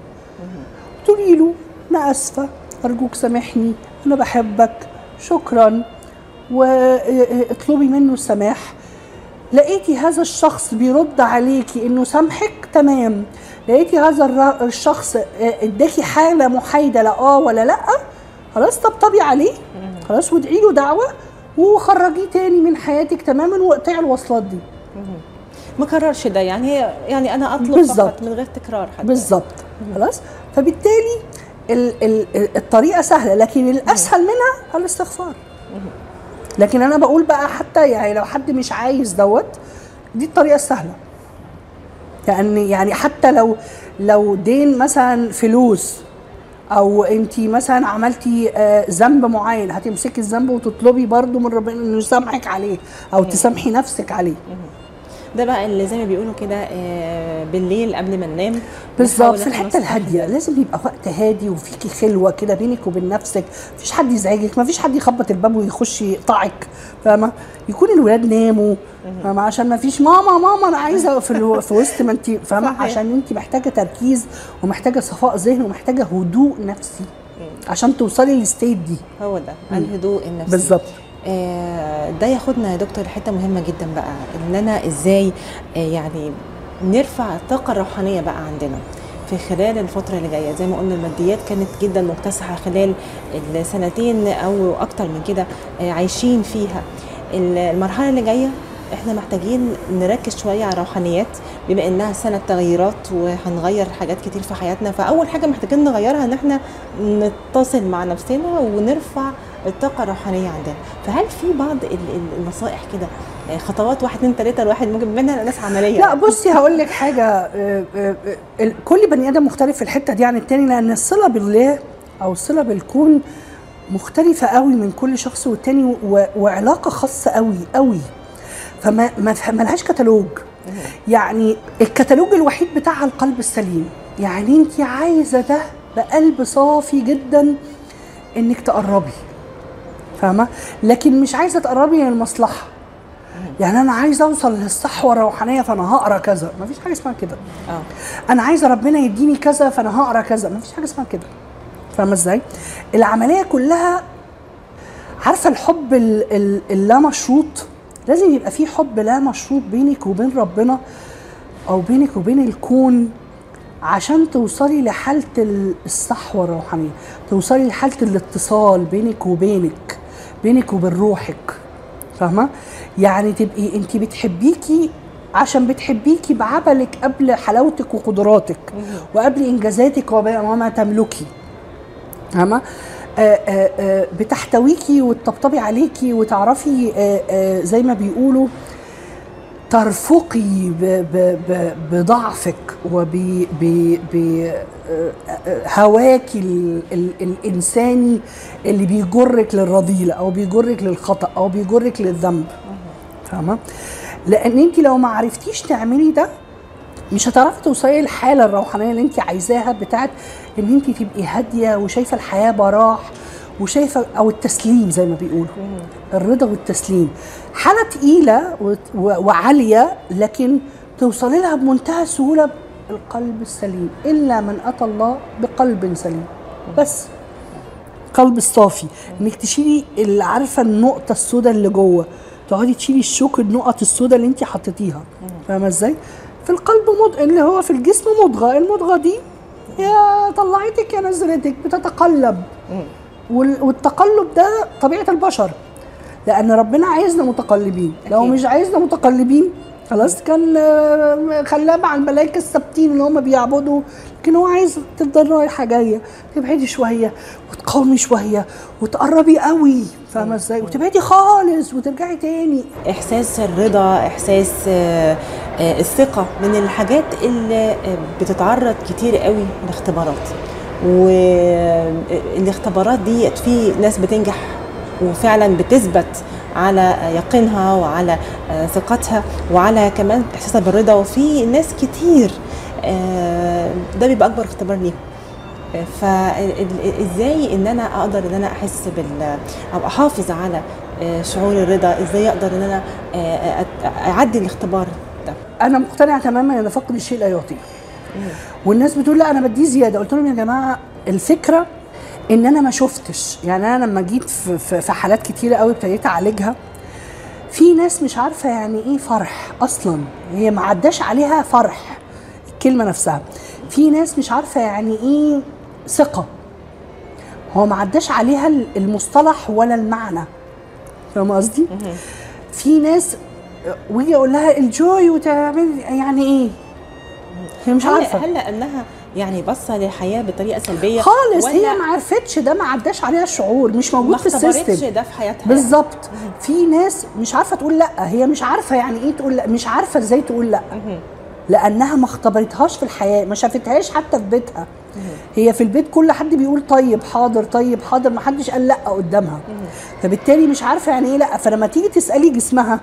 تقولي له أنا آسفة أرجوك سامحني أنا بحبك شكرا. واطلبي منه السماح لقيتي هذا الشخص بيرد عليكي إنه سامحك؟ تمام. لقيتي هذا الشخص آه، إداكي حالة محايدة لا آه ولا لأ؟ خلاص طبطبي عليه. خلاص وادعي له دعوة وخرجيه تاني من حياتك تماما واقطعي الوصلات دي. ما كررش ده يعني يعني أنا أطلب بالظبط. فقط من غير تكرار حتى. بالظبط. خلاص. فبالتالي ال ال الطريقة سهلة لكن الأسهل منها الاستغفار. لكن أنا بقول بقى حتى يعني لو حد مش عايز دوت دي الطريقة السهلة. يعني يعني حتى لو لو دين مثلا فلوس أو أنت مثلا عملتي آه، ذنب معين هتمسكي الذنب وتطلبي برضو من ربنا إنه يسامحك عليه أو تسامحي نفسك عليه. ده بقى اللي زي ما بيقولوا كده آه، بالليل قبل ما ننام. بالظبط في الحتة الهادية. لازم يبقى وقت هادي وفيكي خلوة كده بينك وبين نفسك. مفيش حد يزعجك مفيش حد يخبط الباب ويخش يقطعك فاهمة؟ يكون الولاد ناموا فاهمة؟ عشان مفيش ماما ماما أنا عايزة في, ألو... في وسط ما انت فاهمة. عشان انت محتاجة تركيز ومحتاجة صفاء ذهن ومحتاجة هدوء نفسي عشان توصلي للستيت دي. هو ده. الهدوء النفسي. بالظبط. ده ياخدنا يا دكتور لحتة مهمة جدا بقى إن أنا إزاي آه، يعني نرفع الطاقة الروحانية بقى عندنا. في خلال الفترة اللي جاية زي ما قلنا الماديات كانت جدا مكتسحة خلال السنتين أو أكتر من كده آه، عايشين فيها. المرحلة اللي جاية إحنا محتاجين نركز شوية على الروحانيات بما إنها سنة تغييرات وهنغير حاجات كتير في حياتنا فأول حاجة محتاجين نغيرها إن إحنا نتصل مع نفسنا ونرفع الطاقة الروحانية عندنا. فهل في بعض ال- ال- النصائح كده؟ آه، خطوات واحد اتنين تلاتة الواحد ممكن منها ناس عملية. لا بصي هقول لك حاجة. آه، آه، كل بني آدم مختلف في الحتة دي عن التاني لأن الصلة بالله أو الصلة بالكون مختلفة قوي من كل شخص والتاني و- وعلاقة خاصة قوي قوي. فما ما ملهاش كتالوج. يعني الكتالوج الوحيد بتاعها القلب السليم. يعني انت عايزة ده بقلب صافي جدا إنك تقربي. فاهمة؟ لكن مش عايزة تقربي للمصلحه يعني أنا عايزة أوصل للصحوة الروحانية فأنا هقرأ كذا. مفيش حاجة اسمها كده. آه. أنا عايزة ربنا يديني كذا فأنا هقرأ كذا. مفيش حاجة اسمها كده. فاهمة إزاي؟ العملية كلها عارفة الحب ال- ال- اللا مشروط لازم يبقى في حب لا مشروط بينك وبين ربنا أو بينك وبين الكون عشان توصلي لحالة ال- الصحوه الروحانيه توصلي لحالة الاتصال بينك وبينك بينك وبين روحك. فاهمة؟ يعني تبقي انت بتحبيكي عشان بتحبيكي بعبلك قبل حلاوتك وقدراتك وقبل إنجازاتك وما تملكي. فاهمة؟ بتحتويكي وتطبطبي عليكي وتعرفي آه، آه، زي ما بيقولوا ترفقي بضعفك وبهواك الإنساني اللي بيجرك للرذيلة أو بيجرك للخطأ أو بيجرك للذنب. فاهمة؟ لأن انت لو ما عرفتيش تعملي ده مش هتعرفي توصلي للحالة الروحانية اللي انت عايزاها بتاعت إن انت تبقي هادية وشايفة الحياة براح وشايفة أو التسليم زي ما بيقولوا. الرضا والتسليم. حالة تقيلة وعالية لكن توصلي لها بمنتهى السهوله القلب السليم. إلا من أتى الله بقلب سليم. بس. قلب الصافي إنك تشيلي اللي عارفة النقطة السوداء اللي جوه. تقعدي تشيلي الشوك النقط السوداء اللي انت حطيتيها. فاهمة إزاي؟ في القلب مضغ اللي هو في الجسم مضغة. المضغة دي يا طلعتك يا نزلتك بتتقلب. وال- والتقلب ده طبيعة البشر لأن ربنا عايزنا متقلبين. لو مش عايزنا متقلبين خلاص كان آه، خلاه مع الملائكه الثابتين اللي هم بيعبدوا لكن هو عايز تفضل رايحة جاية. تبعدي شوية وتقاومي شوية وتقربي قوي فاهمة إزاي؟ وتبعدي خالص وترجعي تاني. إحساس الرضا إحساس آه، آه، الثقة من الحاجات اللي بتتعرض كتير قوي لاختبارات. والاختبارات دي في ناس بتنجح وفعلا بتثبت على يقينها وعلى آه، ثقتها وعلى كمان إحساسها بالرضا. وفي ناس كتير آه، ده بيبقى أكبر اختبار ليهم. فازاي إن أنا أقدر إن أنا أحس بال أو أحافظ على آه، شعور الرضا؟ إزاي أقدر إن أنا أعدي الاختبار ده؟ أنا مقتنعة تماما إن فقد الشيء لا يعطيه والناس بتقول لا أنا بديه زيادة. قلت لهم يا جماعة الفكرة ان أنا ما شفتش. يعني أنا لما جيت في, حالات كتيرة قوي ابتديت اعالجها في ناس مش عارفة يعني إيه فرح أصلا. هي ما عداش عليها فرح الكلمة نفسها. في ناس مش عارفة يعني إيه ثقة. هو ما عداش عليها المصطلح ولا المعنى. فاهم قصدي؟ في ناس ويجي أقول لها الجوي وتعمل يعني إيه؟ هي مش عارفة. هل لأنها يعني باصة للحياة بطريقة سلبية خالص هي ما عرفتش ده ما عداش عليها الشعور مش موجود في السيستم. ده في حياتها بالظبط. في ناس مش عارفة تقول لأ هي مش عارفة يعني إيه تقول لأ مش عارفة إزاي تقول لأ. لأنها ما اختبرتهاش في الحياة ما شافتهاش حتى في بيتها. هي في البيت كل حد بيقول طيب حاضر طيب حاضر ما حدش قال لأ قدامها. فبالتالي مش عارفة يعني إيه لأ. فلما تيجي تسألي جسمها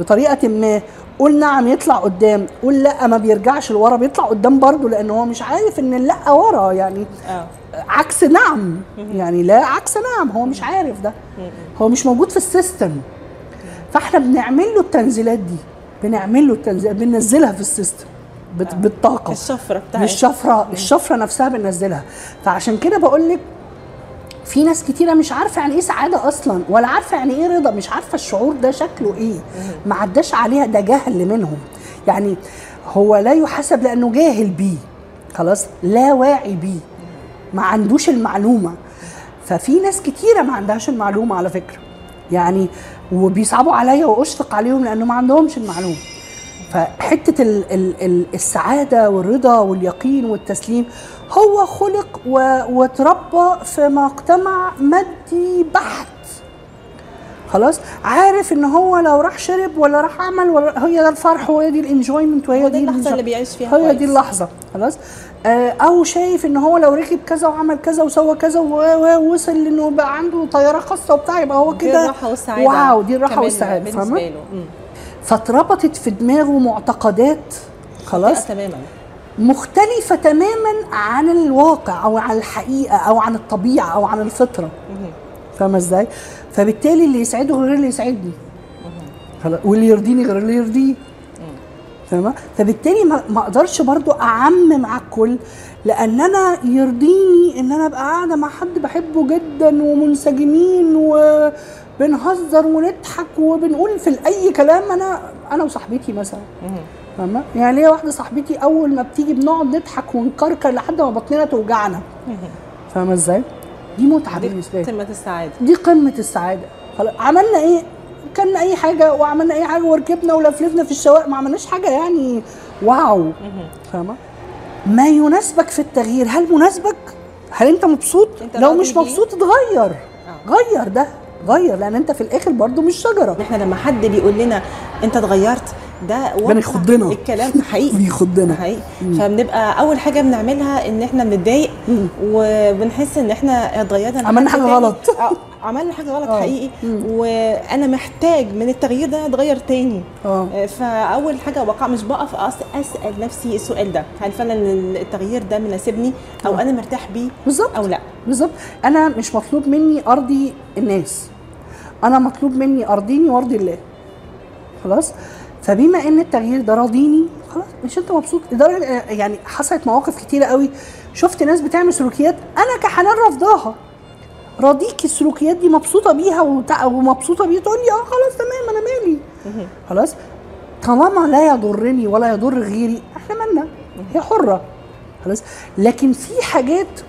بطريقة ما. قول نعم يطلع قدام قول لأ ما بيرجعش لورا بيطلع قدام برضه لأن هو مش عارف إن اللا ورا يعني آه. عكس نعم. يعني لا عكس نعم هو مش عارف ده. هو مش موجود في ال system. فإحنا بنعمل له التنزيلات دي بنعمل له التنزيلات بننزلها في ال system بت- بالطاقة. الشفرة بتاعتها الشفره الشفرة نفسها بننزلها. فعشان كده بقول لك في ناس كتيرة مش عارفة يعني إيه سعادة أصلا ولا عارفة يعني إيه رضا مش عارفة الشعور ده شكله إيه. ما عداش عليها ده جهل منهم. يعني هو لا يحاسب لأنه جاهل بيه. خلاص؟ لا واعي بيه. ما عندوش المعلومة. ففي ناس كتيرة ما عندهاش المعلومة على فكرة. يعني وبيصعبوا عليا واشفق عليهم لأنه ما عندهمش المعلومة. فحتة ال ال ال السعادة والرضا واليقين والتسليم هو خلق و- واتربى في مجتمع مادي بحت. خلاص؟ عارف إن هو لو راح شرب ولا راح عمل ولا هي ده الفرح وهي دي الإنجويمنت وهي دي اللحظة الانجو- اللي بيعيش فيها هي دي. اللحظة. خلاص؟ آه، أو شايف إن هو لو ركب كذا وعمل كذا وسوى كذا ووصل انه بقى عنده طيارة خاصة وبتاع يبقى هو دي كده الراحة والسعادة واو دي الراحة والسعادة بالنسبة له. فاتربطت في دماغه معتقدات خلاص؟ تماما. مختلفة تماما عن الواقع أو عن الحقيقة أو عن الطبيعة أو عن الفطرة. فاهمة إزاي؟ فبالتالي اللي يسعده غير اللي يسعدني. خلاص واللي يرضيني غير اللي يرضيه. فاهمة؟ فبالتالي ما أقدرش برضو اعمم على الكل لأن أنا يرضيني إن أنا أبقى قاعدة مع حد بحبه جدا ومنسجمين وبنهزر ونضحك وبنقول في أي كلام أنا أنا وصاحبتي مثلا. فاهمه؟ يعني ليا واحدة صاحبتي أول ما بتيجي بنقعد نضحك ونكركر لحد ما بطننا توجعنا. فاهمة إزاي؟ دي متعة بالنسبة لي. قمة السعادة. دي قمة السعادة. خلاص عملنا إيه؟ كلنا أي حاجة وعملنا أي حاجة وركبنا ولفلفنا في الشوارع ما عملناش حاجة يعني واو. فاهمة؟ ما يناسبك في التغيير. هل مناسبك؟ هل أنت مبسوط؟ أنت لو مش؟ مبسوط اتغير. غير ده. غير لأن أنت في الآخر برضو مش شجرة. إحنا لما حد بيقول لنا أنت اتغيرت ده واقع. بنخضنا. الكلام. حقيقي. بيخضنا. حقيقي. فبنبقى أول حاجة بنعملها إن إحنا بنتضايق وبنحس إن إحنا اتغيرنا. عملنا لحد حاجة تاني. غلط. آه، عملنا حاجة غلط آه. حقيقي. وأنا محتاج من التغيير ده أتغير تاني. آه، فأول حاجة وقع مش بقف أسأل نفسي السؤال ده. هل فعلا التغيير ده مناسبني أو آه. أنا مرتاح بيه بالظبط. أو لا؟ بالظبط. أنا مش مطلوب مني أرضي الناس. أنا مطلوب مني أرضيني وأرضي الله. خلاص؟ فبما إن التغيير ده راضيني خلاص مش أنت مبسوط؟ لدرجه يعني حصلت مواقف كتيرة قوي. شفت ناس بتعمل سلوكيات أنا كحنان رافضاها. راضيك السلوكيات دي مبسوطة بيها ومبسوطة بيه تقول لي آه خلاص تمام أنا مالي. خلاص؟ طالما لا يضرني ولا يضر غيري إحنا مالنا؟ هي حرة. خلاص؟ لكن في حاجات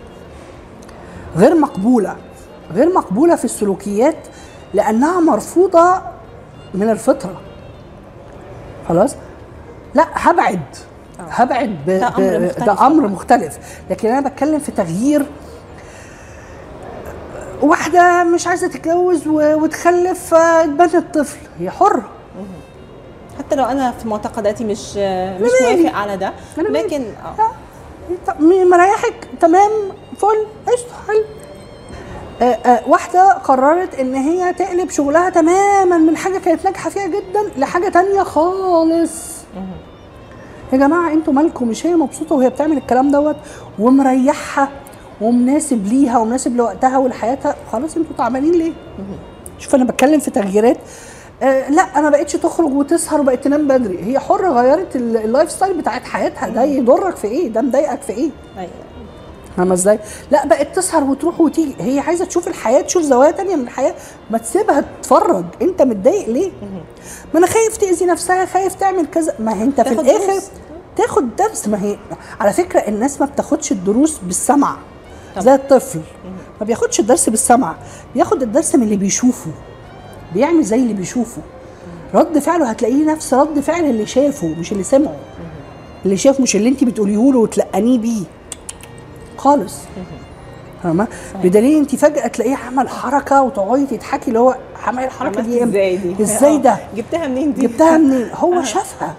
غير مقبولة غير مقبولة في السلوكيات لأنها مرفوضة من الفطرة. خلاص؟ لا هبعد. هبعد ب... ده أمر. مختلف. ده أمر مختلف. لكن أنا بتكلم في تغيير واحدة مش عايزة تتجوز و... وتخلف فتبنت طفل هي حرة. حتى لو أنا في معتقداتي مش مش. موافق على ده. لكن آه. مريحك. تمام. فل. قشطة. حلو. آه، آه، واحدة قررت إن هي تقلب شغلها تماما من حاجة كانت ناجحة فيها جدا لحاجة تانية خالص. يا جماعة أنتوا مالكم؟ مش هي مبسوطة وهي بتعمل الكلام دوت ومريحها ومناسب ليها ومناسب لوقتها ولحياتها؟ خلاص أنتوا تعبانين ليه؟ شوف أنا بتكلم في تغييرات. آه لا أنا بقتش تخرج وتسهر وبقت تنام بدري. هي حرة غيرت ال- ال lifestyle بتاعت حياتها. ده يضرك في إيه؟ ده مضايقك في إيه؟ أيوه. فاهمة إزاي؟ لا بقت تسهر وتروح وتيجي. هي عايزة تشوف الحياة تشوف زوايا تانية من الحياة. ما تسيبها تتفرج. أنت متضايق ليه؟ ما أنا خايف تأذي نفسها خايف تعمل كذا. ما هي أنت في الآخر. تاخد درس. ما هي على فكرة الناس ما بتاخدش الدروس بالسمع. زي الطفل. ما بياخدش الدرس بالسمع. بياخد الدرس من اللي بيشوفه. بيعمل زي اللي بيشوفه. رد فعله هتلاقيه نفس رد فعل اللي شافه مش اللي سمعه. اللي شاف مش اللي أنت بتقوليه له وتلقنيه بيه. خالص. فاهمة؟ بدليل انت فجأة تلاقيه عمل حركة وتقعدي تضحكي اللي هو عمل الحركة دي؟ إزاي دي؟ إزاي آه. ده جبتها منين دي؟ جبتها منين؟ هو شافها.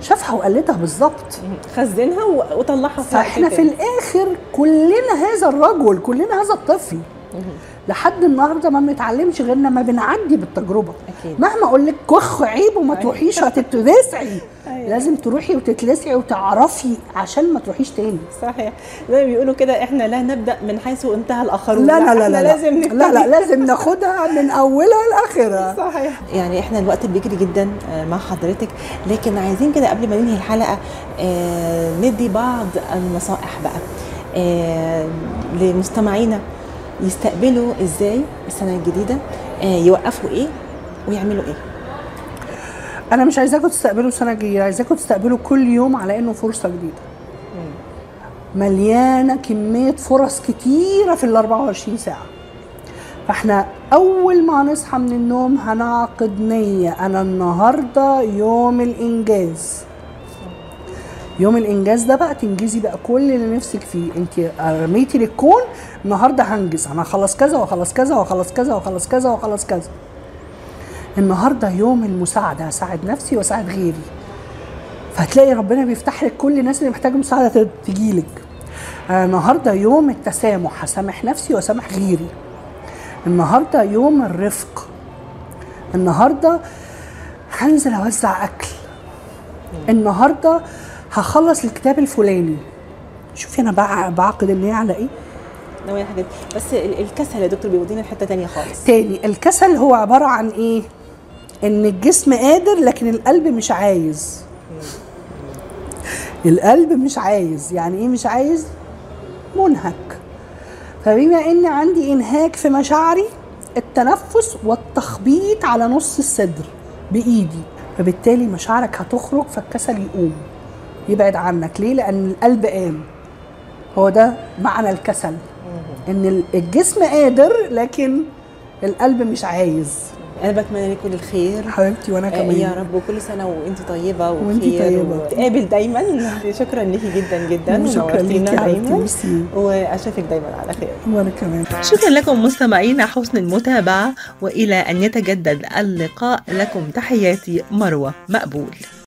شافها وقلدها بالظبط. خزنها وطلعها في فاحنا في. الآخر كلنا هذا الرجل كلنا هذا الطفل. لحد النهارده ما بنتعلمش غير لما بنعدي بالتجربة. أكيد. مهما أقول لك كخ عيب وما أيوة. تروحيش هتتلسعي. أيوة. لازم تروحي وتتلسعي وتعرفي عشان ما تروحيش تاني. صحيح. زي ما بيقولوا كده إحنا لا نبدأ من حيث انتهى الآخرون. لا لا لا لا لازم لا, لا, لا لازم ناخدها من أولها لآخرها. صحيح. يعني إحنا الوقت بيجري جدا آه، مع حضرتك. لكن عايزين كده قبل ما ننهي الحلقة آه، ندي بعض النصائح بقى آه، لمستمعينا. يستقبلوا إزاي السنة الجديدة آه، يوقفوا إيه ويعملوا إيه. أنا مش عايزاكم تستقبلوا سنه جديده عايزاكم تستقبلوا كل يوم على إنه فرصة جديدة. مليانة كمية فرص كتيرة في ال 24 ساعة. فإحنا أول ما نصحى من النوم هنعقد نية. أنا النهارده يوم الإنجاز. يوم الإنجاز ده بقى تنجزي بقى كل اللي نفسك فيه. انت رميتي للكون النهارده هنجز. أنا هخلص كذا واخلص كذا واخلص كذا واخلص كذا واخلص كذا. النهارده يوم المساعدة هساعد نفسي واساعد غيري. فهتلاقي ربنا بيفتح لك كل الناس اللي محتاجة مساعدة تجي لك. النهارده يوم التسامح هسامح نفسي واسامح غيري. النهارده يوم الرفق. النهارده هنزل أوزع أكل. النهارده هخلص الكتاب الفلاني. شوفي أنا بع- بعقد النية على إيه؟ نوعية حاجات. بس ال- الكسل يا دكتور بيودينا لحتة تانية خالص. تاني الكسل هو عبارة عن إيه؟ إن الجسم قادر لكن القلب مش عايز. القلب مش عايز. يعني إيه مش عايز؟ منهك. فبما إن عندي إنهاك في مشاعري التنفس والتخبيط على نص الصدر بإيدي. فبالتالي مشاعرك هتخرج فالكسل يقوم. يبعد عنك. ليه؟ لأن القلب قام. هو ده معنى الكسل. إن ال- الجسم قادر لكن القلب مش عايز. أنا بتمنى لك كل الخير. حبيبتي وأنا آه، كمان. يا رب. وكل سنة وأنت طيبة وخير وإنتي طيبة. وتقابل دايما. شكرا ليكي جدا جدا. شكرا دايما. ميرسي. وأشوفك دايما على خير. وأنا كمان. شكرا لكم مستمعينا. حسن المتابعة. وإلى أن يتجدد اللقاء. لكم تحياتي. مروة مقبول.